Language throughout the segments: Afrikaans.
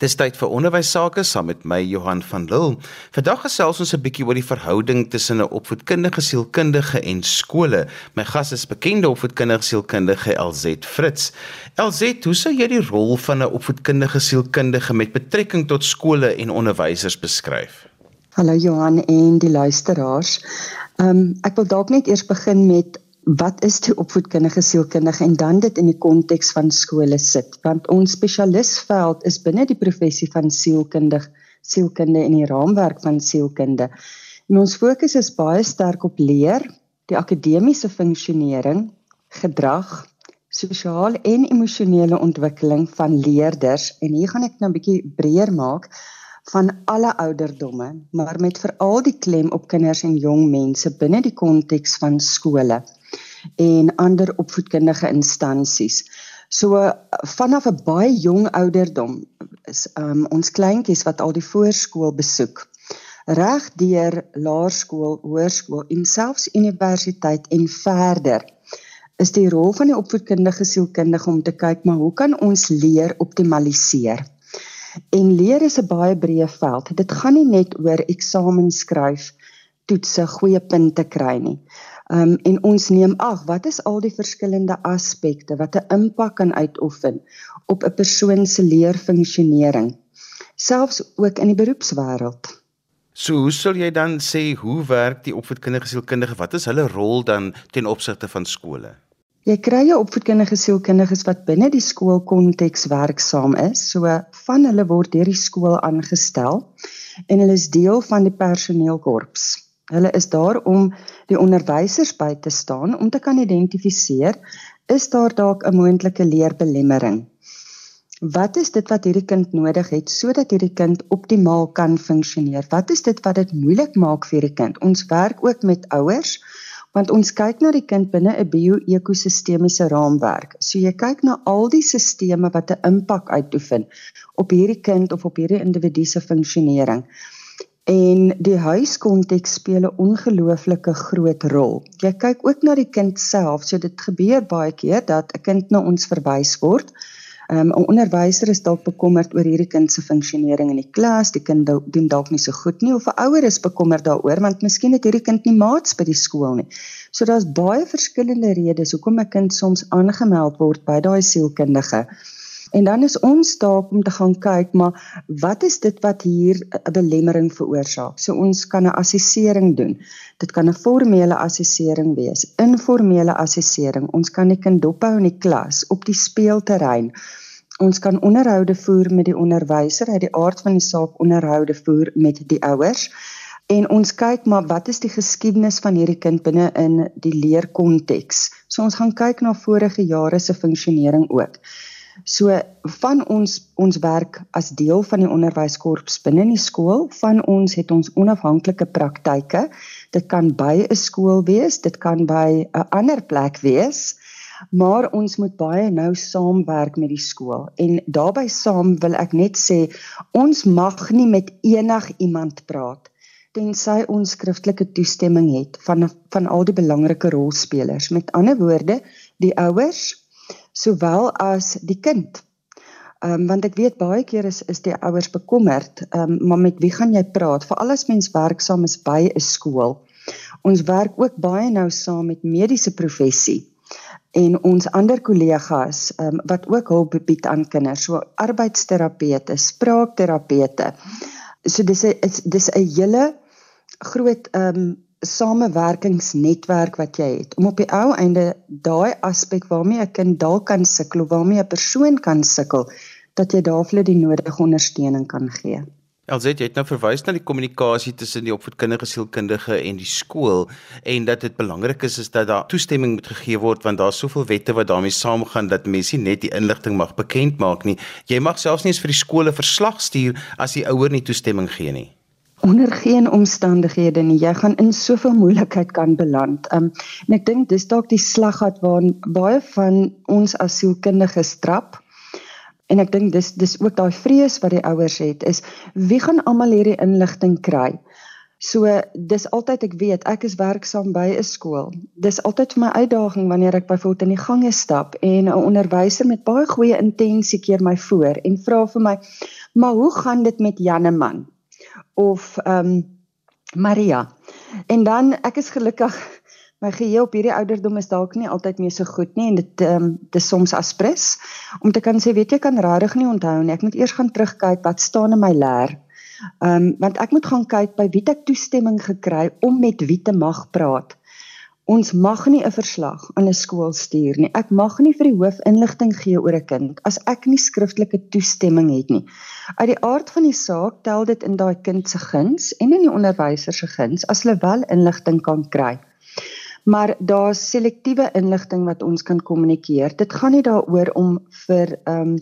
Dis tyd vir onderwys sake saam met my Johan van Lille. Vandag gesels ons 'n bietjie oor die verhouding tussen 'n opvoedkundige sielkundige en skole. My gas is bekende opvoedkundige sielkundige LZ Fritz. LZ, hoe sou jy die rol van 'n opvoedkundige sielkundige met betrekking tot skole en onderwysers beskryf? Hallo Johan en die luisteraars. Ehm um, ek wil dalk net eers begin met wat is die opvoedkundige sielkundige en dan dit in die konteks van skole sit? Want ons spesialisveld is binne die professie van sielkundig sielkunde en die raamwerk van sielkunde. En ons fokus is baie sterk op leer die akademiese funksionering gedrag sosiale en emosionele ontwikkeling van leerders. En hier gaan ek nou 'n bietjie breër maak van alle ouderdomme maar met veral die klem op kinders en jong mense binne die konteks van skole en ander opvoedkundige instansies. So vanaf 'n baie jong ouderdom is um, ons kleintjies wat al die voorskool besoek reg deur laerskool, hoërskool en selfs universiteit en verder is die rol van die opvoedkundige sielkundige om te kyk maar hoe kan ons leer optimaliseer? En leer is 'n baie breë veld. Dit gaan nie net oor eksamen skryf, toetse, goeie punte kry nie. Um, en ons neem ag wat is al die verskillende aspekte wat 'n impak kan uitoefen op 'n persoon se leerfunksionering selfs ook in die beroepswêreld. So hoe sal jy dan sê hoe werk die opvoedkundige sielkundige wat is hulle rol dan ten opsigte van skole? Jy kry 'n opvoedkundige sielkundiges wat binne die skoolkonteks werksaam is. So van hulle word deur die skool aangestel en hulle is deel van die personeelkorps. Hulle is daar om die onderwysers by te staan om te kan identifiseer is daar dalk 'n moontlike leerbelemmering. Wat is dit wat hierdie kind nodig het sodat hierdie kind optimaal kan funksioneer? Wat is dit wat dit moeilik maak vir hierdie kind? Ons werk ook met ouers want ons kyk na die kind binne 'n bio-ekosistemiese raamwerk. So jy kyk na al die sisteme wat 'n impak uitoefen op hierdie kind of op hierdie individu se funksionering. En die huiskonteks speel 'n ongelooflike groot rol. Jy kyk ook na die kind self, so dit gebeur baie keer dat 'n kind na ons verwys word. Um, 'n Onderwyser is dalk bekommerd oor hierdie kind se funksionering in die klas, die kind doen dalk nie so goed nie of 'n ouer is bekommerd daaroor want miskien het hierdie kind nie maats by die skool nie. So daar's baie verskillende redes hoekom 'n kind soms aangemeld word by daai sielkundige. En dan is ons taak om te gaan kyk, maar wat is dit wat hier 'n belemmering veroorsaak? So ons kan 'n assessering doen. Dit kan 'n formele assessering wees, informele assessering. Ons kan die kind dophou in die klas, op die speelterrein. Ons kan onderhoude voer met die onderwyser, uit die aard van die saak onderhoude voer met die ouers. En ons kyk maar wat is die geskiedenis van hierdie kind binne in die leerkonteks. So ons gaan kyk na vorige jare se funksionering ook. So van ons ons werk as deel van die onderwyskorps binne die skool, van ons het ons onafhanklike praktyke. Dit kan by 'n skool wees, dit kan by 'n ander plek wees. Maar ons moet baie nou saamwerk met die skool. En daarbey saam wil ek net sê ons mag nie met enig iemand praat tensy ons skriftelike toestemming het van van al die belangrike rolspelers. Met ander woorde, die ouers, sowel as die kind. Ehm um, want ek weet baie keer is is die ouers bekommerd, ehm um, maar met wie gaan jy praat? Veral as mens werksaam is by 'n skool. Ons werk ook baie nou saam met mediese professie en ons ander kollegas ehm um, wat ook hulp bied aan kinders, so arbeidsterapeute, spraakterapeute. So dis 'n dis 'n hele groot ehm um, samewerkingsnetwerk wat jy het om op die ou einde daai aspek waarmee 'n kind dalk kan sukkel of waarmee 'n persoon kan sukkel dat jy daarvoor die nodige ondersteuning kan gee. Elzet, jy het nou verwys na die kommunikasie tussen die opvoedkundige sielkundige en die skool en dat dit belangrik is is dat daar toestemming moet gegee word want daar's soveel wette wat daarmee saamgaan dat mense net die inligting mag bekend maak nie. Jy mag selfs nie eens vir die skole verslag stuur as die ouer nie toestemming gee nie onder geen omstandighede nie jy gaan in soveel moeilikheid kan beland. Um en ek dink dis dalk die slaggat waarin baie van ons asielkundiges trap. En ek dink dis dis ook daai vrees wat die ouers het is wie gaan almal hierdie inligting kry? So dis altyd ek weet ek is werksaam by 'n skool. Dis altyd vir my uitdaging wanneer ek byvoorbeeld in die gange stap en 'n onderwyser met baie goeie intensie keer my voor en vra vir my Maar hoe gaan dit met Janneman of ehm um, Maria? En dan ek is gelukkig my geheue op hierdie ouderdom is dalk nie altyd meer so goed nie en dit ehm um, dis soms aspres om te kan sê weet jy kan regtig nie onthou nie. Ek moet eers gaan terugkyk wat staan in my leer. Ehm um, want ek moet gaan kyk by wie ek toestemming gekry om met wie te mag praat. Ons mag nie 'n verslag aan 'n skool stuur nie. Ek mag nie vir die hoof inligting gee oor 'n kind as ek nie skriftelike toestemming het nie. Uit die aard van die saak tel dit in daai kind se guns en in die onderwyser se guns as hulle wel inligting kan kry. Maar daar's selektiewe inligting wat ons kan kommunikeer. Dit gaan nie daaroor om vir 'n um,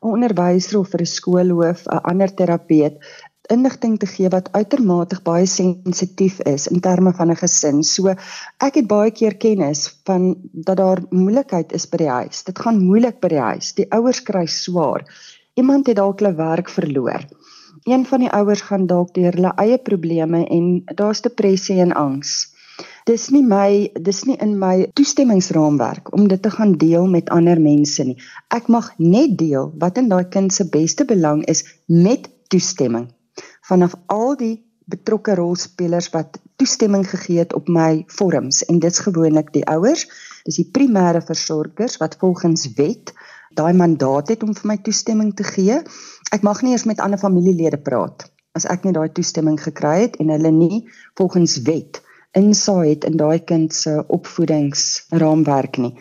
onderwyser of vir 'n skoolhoof, 'n ander terapeut inligting te gee wat uitermate baie sensitief is in terme van 'n gesin. So ek het baie keer kennis van dat daar moeilikheid is by die huis. Dit gaan moeilik by die huis. Die ouers kry swaar. Iemand het dalk hulle werk verloor. Een van die ouers gaan dalk deur hulle eie probleme en daar's depressie en angs. Dis nie my dis nie in my toestemmingsraamwerk om dit te gaan deel met ander mense nie. Ek mag net deel wat in daai kind se beste belang is met toestemming vanaf al die betrokke rolspelers wat toestemming gegee het op my vorms en dit's gewoonlik die ouers, dis die primêre versorgers wat volgens wet daai mandaat het om vir my toestemming te gee. Ek mag nie eers met ander familielede praat as ek nie daai toestemming gekry het en hulle nie volgens wet insaai het in daai kind se opvoedingsraamwerk nie.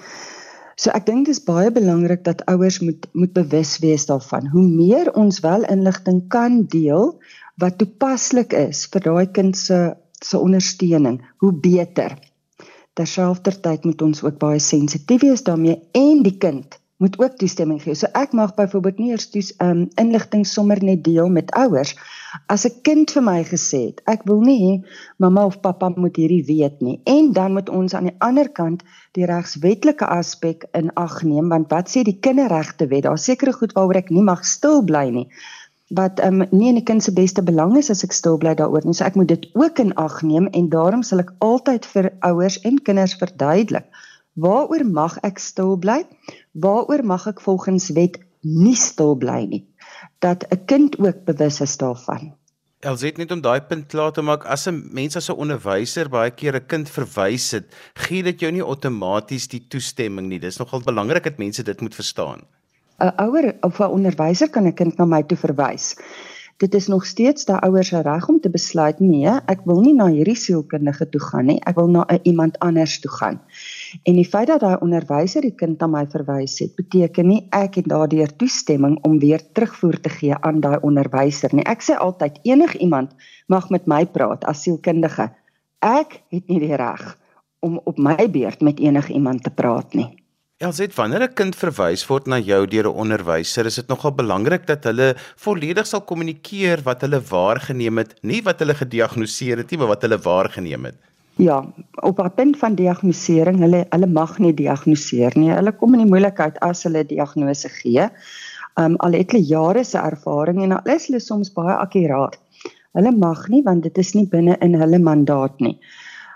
So ek dink dit is baie belangrik dat ouers moet moet bewus wees daarvan. Hoe meer ons wel inligting kan deel, wat toepaslik is vir daai kind se se ondersteuning, hoe beter. Terselfdertyd moet ons ook baie sensitief wees daarmee en die kind moet ook toestemming gee. So ek mag byvoorbeeld nie eers toes um inligting sommer net deel met ouers as 'n kind vir my gesê het ek wil nie mamma of pappa moet hierdie weet nie. En dan moet ons aan die ander kant die regswetlike aspek in ag neem want wat sê die kinderregte wet? Daar's sekere goed waaroor ek nie mag stil bly nie wat um, nie in die kind se beste belang is as ek stil bly daaroor nie. So ek moet dit ook in ag neem en daarom sal ek altyd vir ouers en kinders verduidelik waaroor mag ek stil bly? Waaroor mag ek volgens wet nie stil bly nie? Dat 'n kind ook bewus is daarvan. Elsit net om daai punt klaar te maak as 'n mens as 'n onderwyser baie keer 'n kind verwys het, gee dit jou nie outomaties die toestemming nie. Dis nogal belangrik dat mense dit moet verstaan. 'n ouer of 'n onderwyser kan 'n kind na my toe verwys. Dit is nog steeds daai ouers se reg om te besluit nee, ek wil nie na hierdie sielkundige toe gaan nie, ek wil na 'n iemand anders toe gaan. En die feit dat daai onderwyser die kind aan my verwys het, beteken nie ek het daardeur toestemming om weer terugvoer te gee aan daai onderwyser nie. Ek sê altyd enigiemand mag met my praat as sielkundige. Ek het nie die reg om op my beurt met enigiemand te praat nie. Elsit, wanneer 'n kind verwys word na jou deur 'n onderwyser, is dit nogal belangrik dat hulle volledig sal kommunikeer wat hulle waargeneem het, nie wat hulle gediagnoseer het nie, maar wat hulle waargeneem het. Ja, op 'n punt van diagnostisering, hulle hulle mag nie diagnoseer nie. Hulle kom in die moeilikheid as hulle diagnose gee. Um al het hulle jare se ervaring en al is hulle soms baie akkuraat. Hulle mag nie want dit is nie binne in hulle mandaat nie.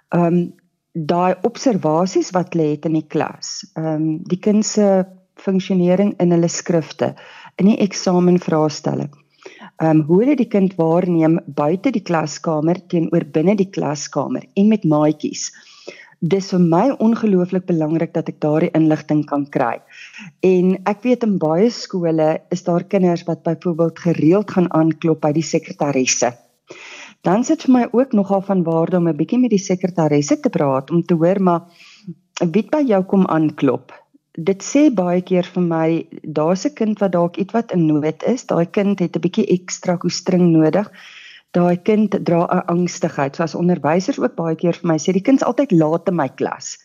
Um daai observasies wat lê het in die klas. Ehm um, die kind se funksionering in hulle skrifte, in die eksamenvraestelle. Ehm um, hoe hulle die kind waarneem buite die klaskamer teenoor binne die klaskamer en met maatjies. Dis vir my ongelooflik belangrik dat ek daardie inligting kan kry. En ek weet in baie skole is daar kinders wat byvoorbeeld gereeld gaan aanklop by die sekretaresse dan sit vir my ook nogal van waarde om 'n bietjie met die sekretaresse te praat om te hoor maar wie by jou kom aanklop. Dit sê baie keer vir my daar's 'n kind wat dalk ietwat in nood is. Daai kind het 'n bietjie ekstra koestring nodig. Daai kind dra 'n angstigheid. So as onderwysers ook baie keer vir my sê die kind's altyd laat in my klas.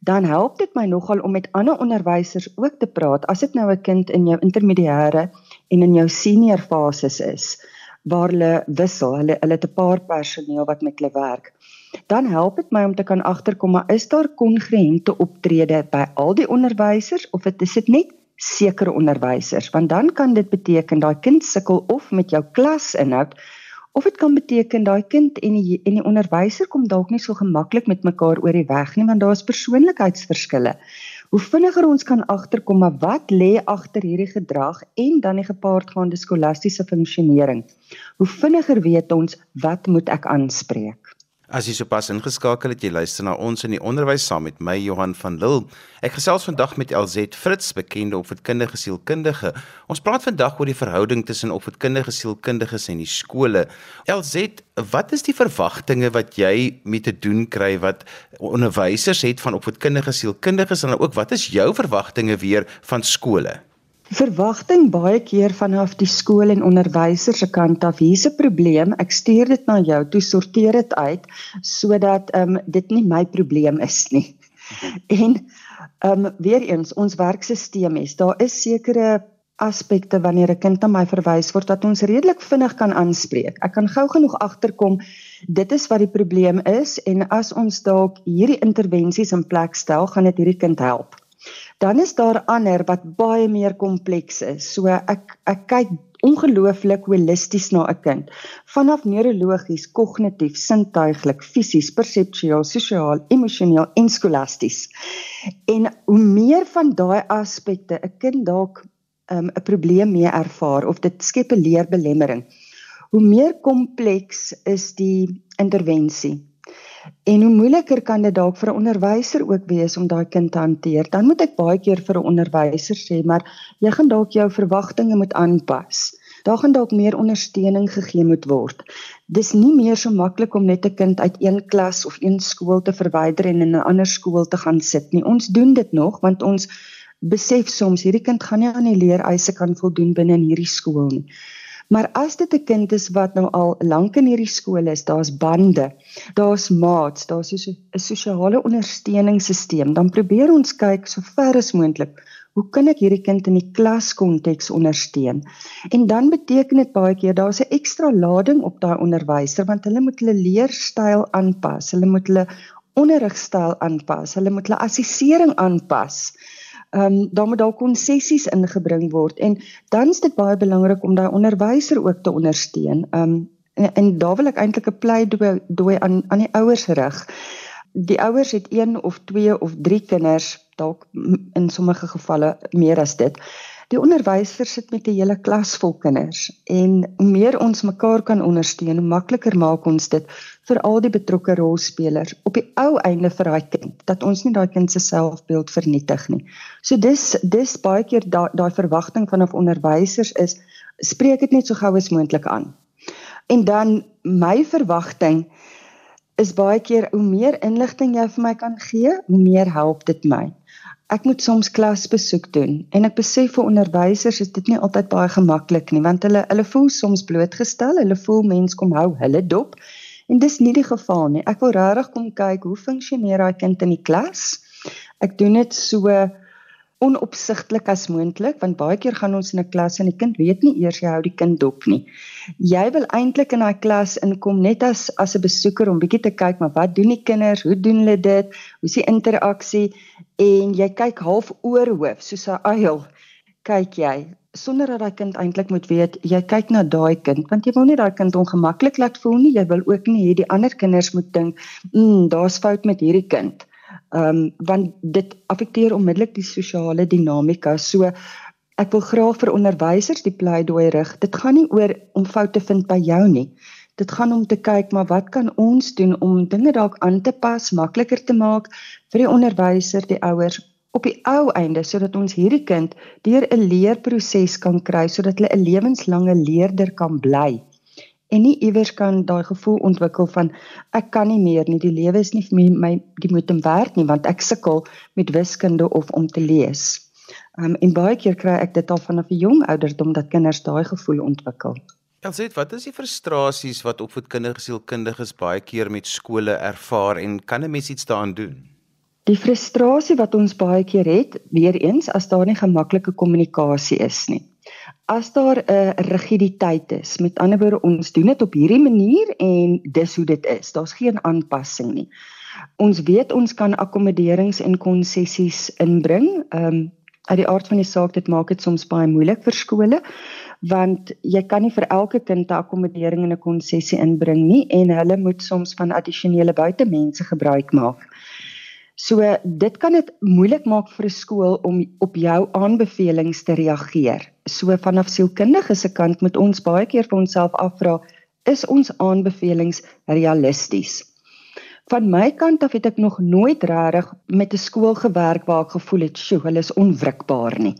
Dan help dit my nogal om met ander onderwysers ook te praat as dit nou 'n kind in jou intermediêre en in jou senior fases is waar hulle wissel. Hulle hulle het 'n paar personeel wat met hulle werk. Dan help dit my om te kan agterkom maar is daar kongruente optrede by al die onderwysers of dit is dit net sekere onderwysers? Want dan kan dit beteken daai kind sukkel of met jou klasinhoud of dit kan beteken daai kind en die en die onderwyser kom dalk nie so gemaklik met mekaar oor die weg nie want daar's persoonlikheidsverskille. Hoe vinniger ons kan agterkom maar wat lê agter hierdie gedrag en dan die gepaardgaande skolastiese funksionering, hoe vinniger weet ons wat moet ek aanspreek. As jy sopas ingeskakel het, jy luister na ons in die onderwys saam met my Johan van Lille. Ek gesels vandag met LZ Fritz, bekende opvoedkundige sielkundige. Ons praat vandag oor die verhouding tussen opvoedkundige sielkundiges en die skole. LZ, wat is die verwagtinge wat jy met te doen kry wat onderwysers het van opvoedkundige sielkundiges en ook wat is jou verwagtinge weer van skole? Verwagting baie keer vanaf die skool en onderwysers se kant af, hier's 'n probleem, ek stuur dit na jou, toe sorteer dit uit sodat ehm um, dit nie my probleem is nie. En ehm um, weer eens, ons werkstelsel is, daar is sekere aspekte wanneer 'n kind na my verwys word dat ons redelik vinnig kan aanspreek. Ek kan gou genoeg agterkom dit is wat die probleem is en as ons dalk hierdie intervensies in plek stel, gaan dit hierdie kind help. Dan is daar ander wat baie meer kompleks is. So ek ek kyk ongelooflik holisties na 'n kind. Vanaf neurologies, kognitief, sintuiglik, fisies, perseptueel, sosiaal, emosioneel en skolasties. En hoe meer van daai aspekte 'n kind dalk um, 'n probleem mee ervaar of dit skep 'n leerbelemmering, hoe meer kompleks is die intervensie. En hoe moeiliker kan dit dalk vir 'n onderwyser ook wees om daai kind te hanteer. Dan moet ek baie keer vir 'n onderwyser sê, maar jy gaan dalk jou verwagtinge moet aanpas. Daar gaan dalk meer ondersteuning gegee moet word. Dis nie meer so maklik om net 'n kind uit een klas of een skool te verwyder en in 'n ander skool te gaan sit nie. Ons doen dit nog want ons besef soms hierdie kind gaan nie aan die leereise kan voldoen binne in hierdie skool nie. Maar as dit 'n kind is wat nou al lank in hierdie skool is, daar's bande, daar's maats, daar's so 'n sosiale ondersteuningssisteem, dan probeer ons kyk so ver as moontlik Hoe kan ek hierdie kind in die klaskonteks ondersteun? En dan beteken dit baie keer daar's 'n ekstra lading op daai onderwyser want hulle moet hulle leerstyl aanpas, hulle moet hulle onderrigstyl aanpas, hulle moet hulle assessering aanpas ehm um, daar moet dalk konsessies ingebring word en dan is dit baie belangrik om daai onderwyser ook te ondersteun. Ehm um, en, en daar wil ek eintlik 'n pleidooi aan aan die ouers rig. Die ouers het een of twee of drie kinders, dalk in sommige gevalle meer as dit. Die onderwyser sit met 'n hele klas vol kinders en hoe meer ons mekaar kan ondersteun, hoe makliker maak ons dit vir al die betrokke rolspelers op die ou einde vir daai kind dat ons nie daai kind se selfbeeld vernietig nie. So dis dis baie keer daai daai verwagting van of onderwysers is spreek dit net so gou as moontlik aan. En dan my verwagting is baie keer hoe meer inligting jy vir my kan gee, hoe meer help dit my ek moet soms klasbesoek doen en ek besef vir onderwysers is dit nie altyd baie gemaklik nie want hulle hulle voel soms blootgestel, hulle voel mense kom hou hulle dop en dis nie die geval nie. Ek wil regtig kom kyk hoe funksioneer daai kind in die klas. Ek doen dit so onopsigtelik as moontlik want baie keer gaan ons in 'n klas en die kind weet nie eers jy hou die kind dop nie. Jy wil eintlik in daai klas inkom net as as 'n besoeker om bietjie te kyk maar wat doen die kinders? Hoe doen hulle dit? Hoe is die interaksie? En jy kyk half oorhoof soos 'n uil. Kyk jy sonder dat daai kind eintlik moet weet jy kyk na daai kind want jy wil nie daai kind ongemaklik laat voel nie. Jy wil ook nie hê die ander kinders moet dink, "Mm, daar's fout met hierdie kind." Ehm um, want dit affekteer onmiddellik die sosiale dinamika. So ek wil graag vir onderwysers die pleidooi rig. Dit gaan nie oor om foute vind by jou nie. Dit gaan om te kyk maar wat kan ons doen om dinge dalk aan te pas, makliker te maak vir die onderwyser, die ouers op die ou einde sodat ons hierdie kind deur 'n leerproses kan kry sodat hulle 'n lewenslange leerder kan bly en nie iewers kan daai gevoel ontwikkel van ek kan nie meer nie die lewe is nie vir my, my die moet hom werk nie want ek sukkel met wiskunde of om te lees. Um, en baie keer kry ek dit al vanaf 'n jong ouderdom dat kinders daai gevoel ontwikkel. Elsit, wat is die frustrasies wat opvoedkundige sielkundiges baie keer met skole ervaar en kan 'n mens iets daaraan doen? Die frustrasie wat ons baie keer het, weer eens as daar nie gemaklike kommunikasie is nie as daar 'n rigiditeit is, met ander woorde ons doen dit op hierdie manier en dis hoe dit is. Daar's geen aanpassing nie. Ons weet ons kan akkommoderings en konsessies inbring. Ehm um, uit die aard van die saak dit maak dit soms baie moeilik vir skole want jy kan nie vir elke kind 'n akkommodering en 'n konsessie inbring nie en hulle moet soms van addisionele buitemense gebruik maak. So dit kan dit moeilik maak vir 'n skool om op jou aanbevelings te reageer. So vanaf sielkundige se kant moet ons baie keer vir onsself afvra, is ons aanbevelings realisties? Van my kant af het ek nog nooit regtig met 'n skool gewerk waar ek gevoel het, "Sjoe, hulle is onwrikbaar nie."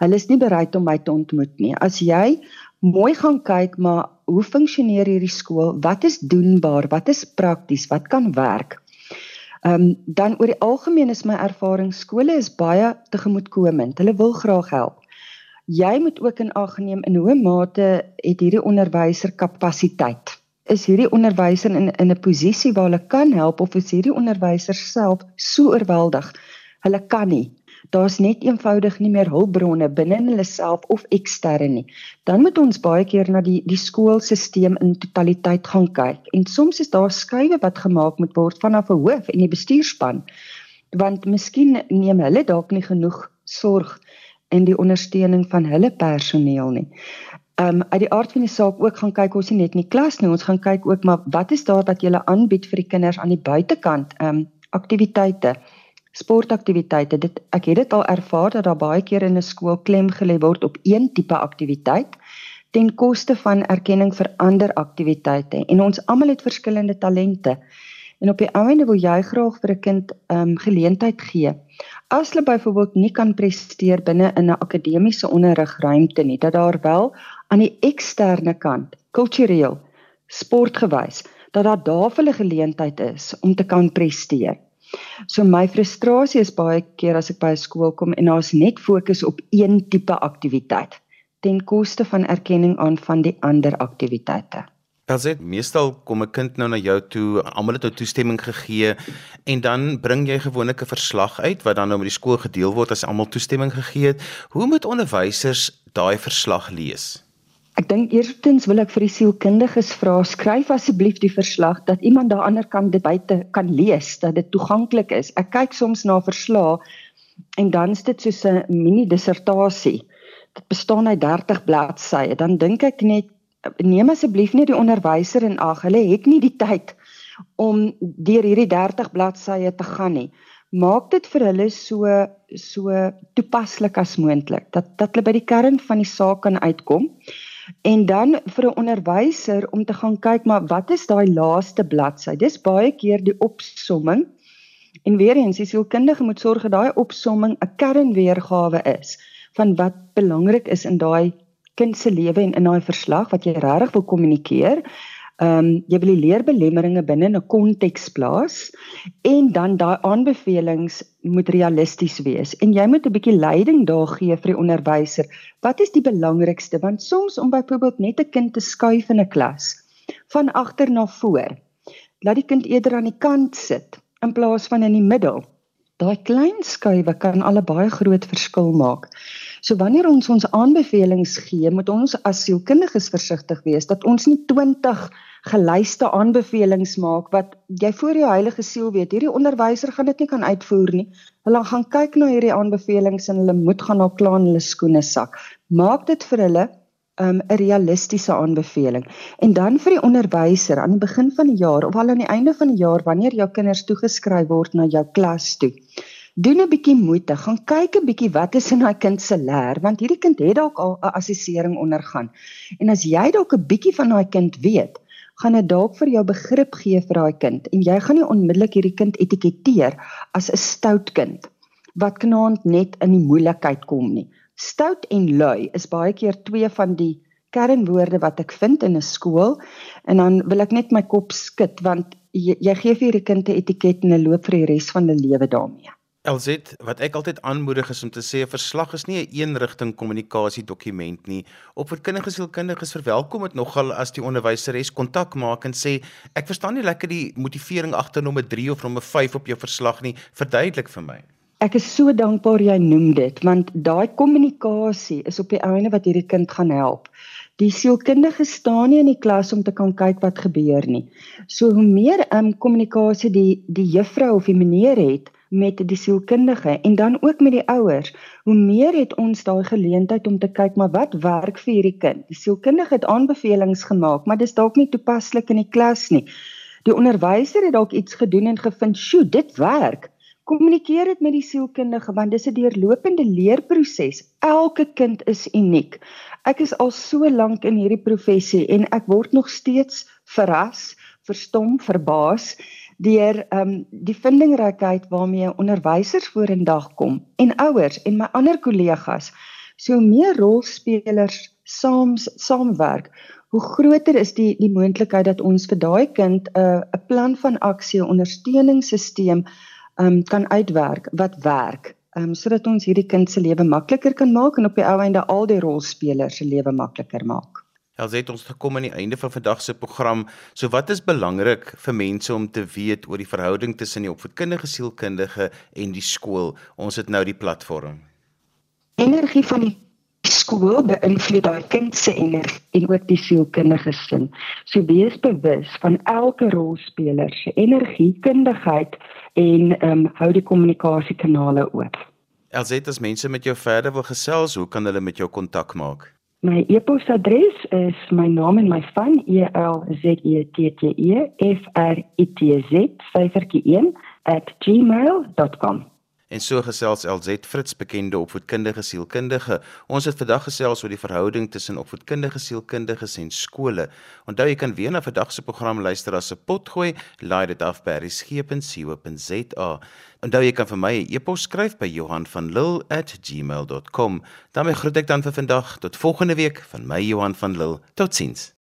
Hulle is nie bereid om my te ontmoet nie. As jy mooi gaan kyk, maar hoe funksioneer hierdie skool? Wat is doenbaar? Wat is prakties? Wat kan werk? Ehm um, dan oor die algemeen is my ervaring skole is baie tegemoetkomend. Hulle wil graag help. Jy moet ook in ag neem in hoe mate het hierdie onderwyser kapasiteit. Is hierdie onderwyser in in 'n posisie waar hulle kan help of is hierdie onderwyser self so oorweldig? Hulle kan nie daar's net eenvoudig nie meer hulpbronne binne hulle self of ekstern nie. Dan moet ons baie keer na die die skoolstelsel in totaliteit gaan kyk. En soms is daar skuwe wat gemaak moet word vanaf 'n hoof en die bestuurspan. Want miskien neem hulle dalk nie genoeg sorg in die ondersteuning van hulle personeel nie. Um uit die aard van die saak ook gaan kyk ons nie net in die klas nie, ons gaan kyk ook maar wat is daar wat jy aanbied vir die kinders aan die buitekant, um aktiwiteite sportaktiwiteite. Dit ek het dit al ervaar dat daar baie keer in 'n skool klem gelê word op een tipe aktiwiteit ten koste van erkenning vir ander aktiwiteite. En ons almal het verskillende talente. En op die einde wil jy graag vir 'n kind ehm um, geleentheid gee. As hulle byvoorbeeld nie kan presteer binne in 'n akademiese onderrigruimte nie, dat daar wel aan die eksterne kant, kultureel, sportgewys, dat daar daar vir hulle geleentheid is om te kan presteer. So my frustrasie is baie keer as ek by 'n skool kom en daar's net fokus op een tipe aktiwiteit ten koste van erkenning aan van die ander aktiwiteite. Alsit meestal kom 'n kind nou na jou toe, almal het nou toestemming gegee en dan bring jy gewoonlik 'n verslag uit wat dan nou met die skool gedeel word as almal toestemming gegee het. Hoe moet onderwysers daai verslag lees? Ek dink eerstens wil ek vir die sielkundiges vra skryf asseblief die verslag dat iemand daar ander kan dit buite kan lees dat dit toeganklik is. Ek kyk soms na verslae en dan is dit soos 'n mini dissertasie. Dit bestaan uit 30 bladsye. Dan dink ek net neem asseblief nie die onderwyser in ag. Hulle het nie die tyd om deur hierdie 30 bladsye te gaan nie. Maak dit vir hulle so so toepaslik as moontlik dat dat hulle by die kern van die saak kan uitkom en dan vir 'n onderwyser om te gaan kyk maar wat is daai laaste bladsy? Dis baie keer die opsomming. En weer eens die sielkundige moet sorg dat daai opsomming 'n kernweergawe is van wat belangrik is in daai kind se lewe en in daai verslag wat jy regtig wil kommunikeer Ehm um, jy wil die leerbelemmeringe binne 'n konteks plaas en dan daai aanbevelings moet realisties wees en jy moet 'n bietjie leiding daar gee vir die onderwyser. Wat is die belangrikste? Want soms om byvoorbeeld net 'n kind te skuif in 'n klas van agter na voor. Laat die kind eerder aan die kant sit in plaas van in die middel. Daai klein skuwe kan al 'n baie groot verskil maak. So wanneer ons ons aanbevelings gee, moet ons as sielkundiges versigtig wees dat ons nie 20 gelyste aanbevelings maak wat jy voor jou heilige siel weet hierdie onderwyser gaan dit nie kan uitvoer nie. Hulle gaan kyk na hierdie aanbevelings en hulle moet gaan na klaar in hulle skoene sak. Maak dit vir hulle 'n um, realistiese aanbeveling. En dan vir die onderwyser aan die begin van die jaar of al aan die einde van die jaar wanneer jou kinders toegeskryf word na jou klas toe. Doen 'n bietjie moeite, gaan kyk 'n bietjie wat is in daai kind se leer want hierdie kind het dalk al 'n assessering ondergaan. En as jy dalk 'n bietjie van daai kind weet, gaan dit dalk vir jou begrip gee vir daai kind en jy gaan nie onmiddellik hierdie kind etiketeer as 'n stout kind wat knaand net in die moeilikheid kom nie. Stout en lui is baie keer twee van die kernwoorde wat ek vind in 'n skool en dan wil ek net my kop skud want jy, jy gee vir hierdie kind 'n etiket en 'n loop vir die res van hulle lewe daarmee. LZ wat ek altyd aanmoedig is om te sê 'n verslag is nie 'n een eenrigting kommunikasie dokument nie. Opvoedkundige sielkundiges verwelkom dit nogal as die onderwyseres kontak maak en sê ek verstaan nie lekker die motivering agter nommer 3 of nommer 5 op jou verslag nie. Verduidelik vir my. Ek is so dankbaar jy noem dit want daai kommunikasie is op die einde wat hierdie kind gaan help. Die sielkundige staan nie in die klas om te kan kyk wat gebeur nie. So hoe meer um kommunikasie die die juffrou of die meneer het, met die sielkundige en dan ook met die ouers. Hoe meer het ons daai geleentheid om te kyk maar wat werk vir hierdie kind. Die sielkundige het aanbevelings gemaak, maar dis dalk nie toepaslik in die klas nie. Die onderwyser het dalk iets gedoen en gevind, "Sjoe, dit werk." Kommunikeer dit met die sielkundige want dis 'n deurlopende leerproses. Elke kind is uniek. Ek is al so lank in hierdie professie en ek word nog steeds verras, verstom, verbaas deur ehm um, die vindingrykheid waarmee onderwysers vorendag kom en ouers en my ander kollegas. So meer rolspelers saam saamwerk, hoe groter is die die moontlikheid dat ons vir daai kind 'n uh, 'n plan van aksie, ondersteuningssisteem um, kan uitwerk wat werk, um, sodat ons hierdie kind se lewe makliker kan maak en op die ou einde al die rolspelers se lewe makliker maak. Ons het ons gekom aan die einde van vandag se program. So wat is belangrik vir mense om te weet oor die verhouding tussen die opvoedkundige sielkundige en die skool? Ons het nou die platform. Energie van die skool beïnvloed daai kind se energie en ook die sielkundige sin. So wees bewus van elke rolspeler se energie, kundigheid en ehm um, hou die kommunikasiekanale oop. Elsit as mense met jou verder wil gesels, hoe kan hulle met jou kontak maak? My e-posadres is my naam en my van E L Z E T T E F R I T Z syfertjie 1 @gmail.com. En so gesels LZ Fritz bekende opvoedkundige sielkundige. Ons het vandag gesels oor die verhouding tussen opvoedkundige sielkundiges en skole. Onthou jy kan weer na vandag se program luister as 'n potgooi, laai dit af by resgep.co.za. Onthou jy kan vir my 'n e-pos skryf by Johan van Lille@gmail.com. daarmee groet ek dan vir vandag tot volgende week van my Johan van Lille. Totsiens.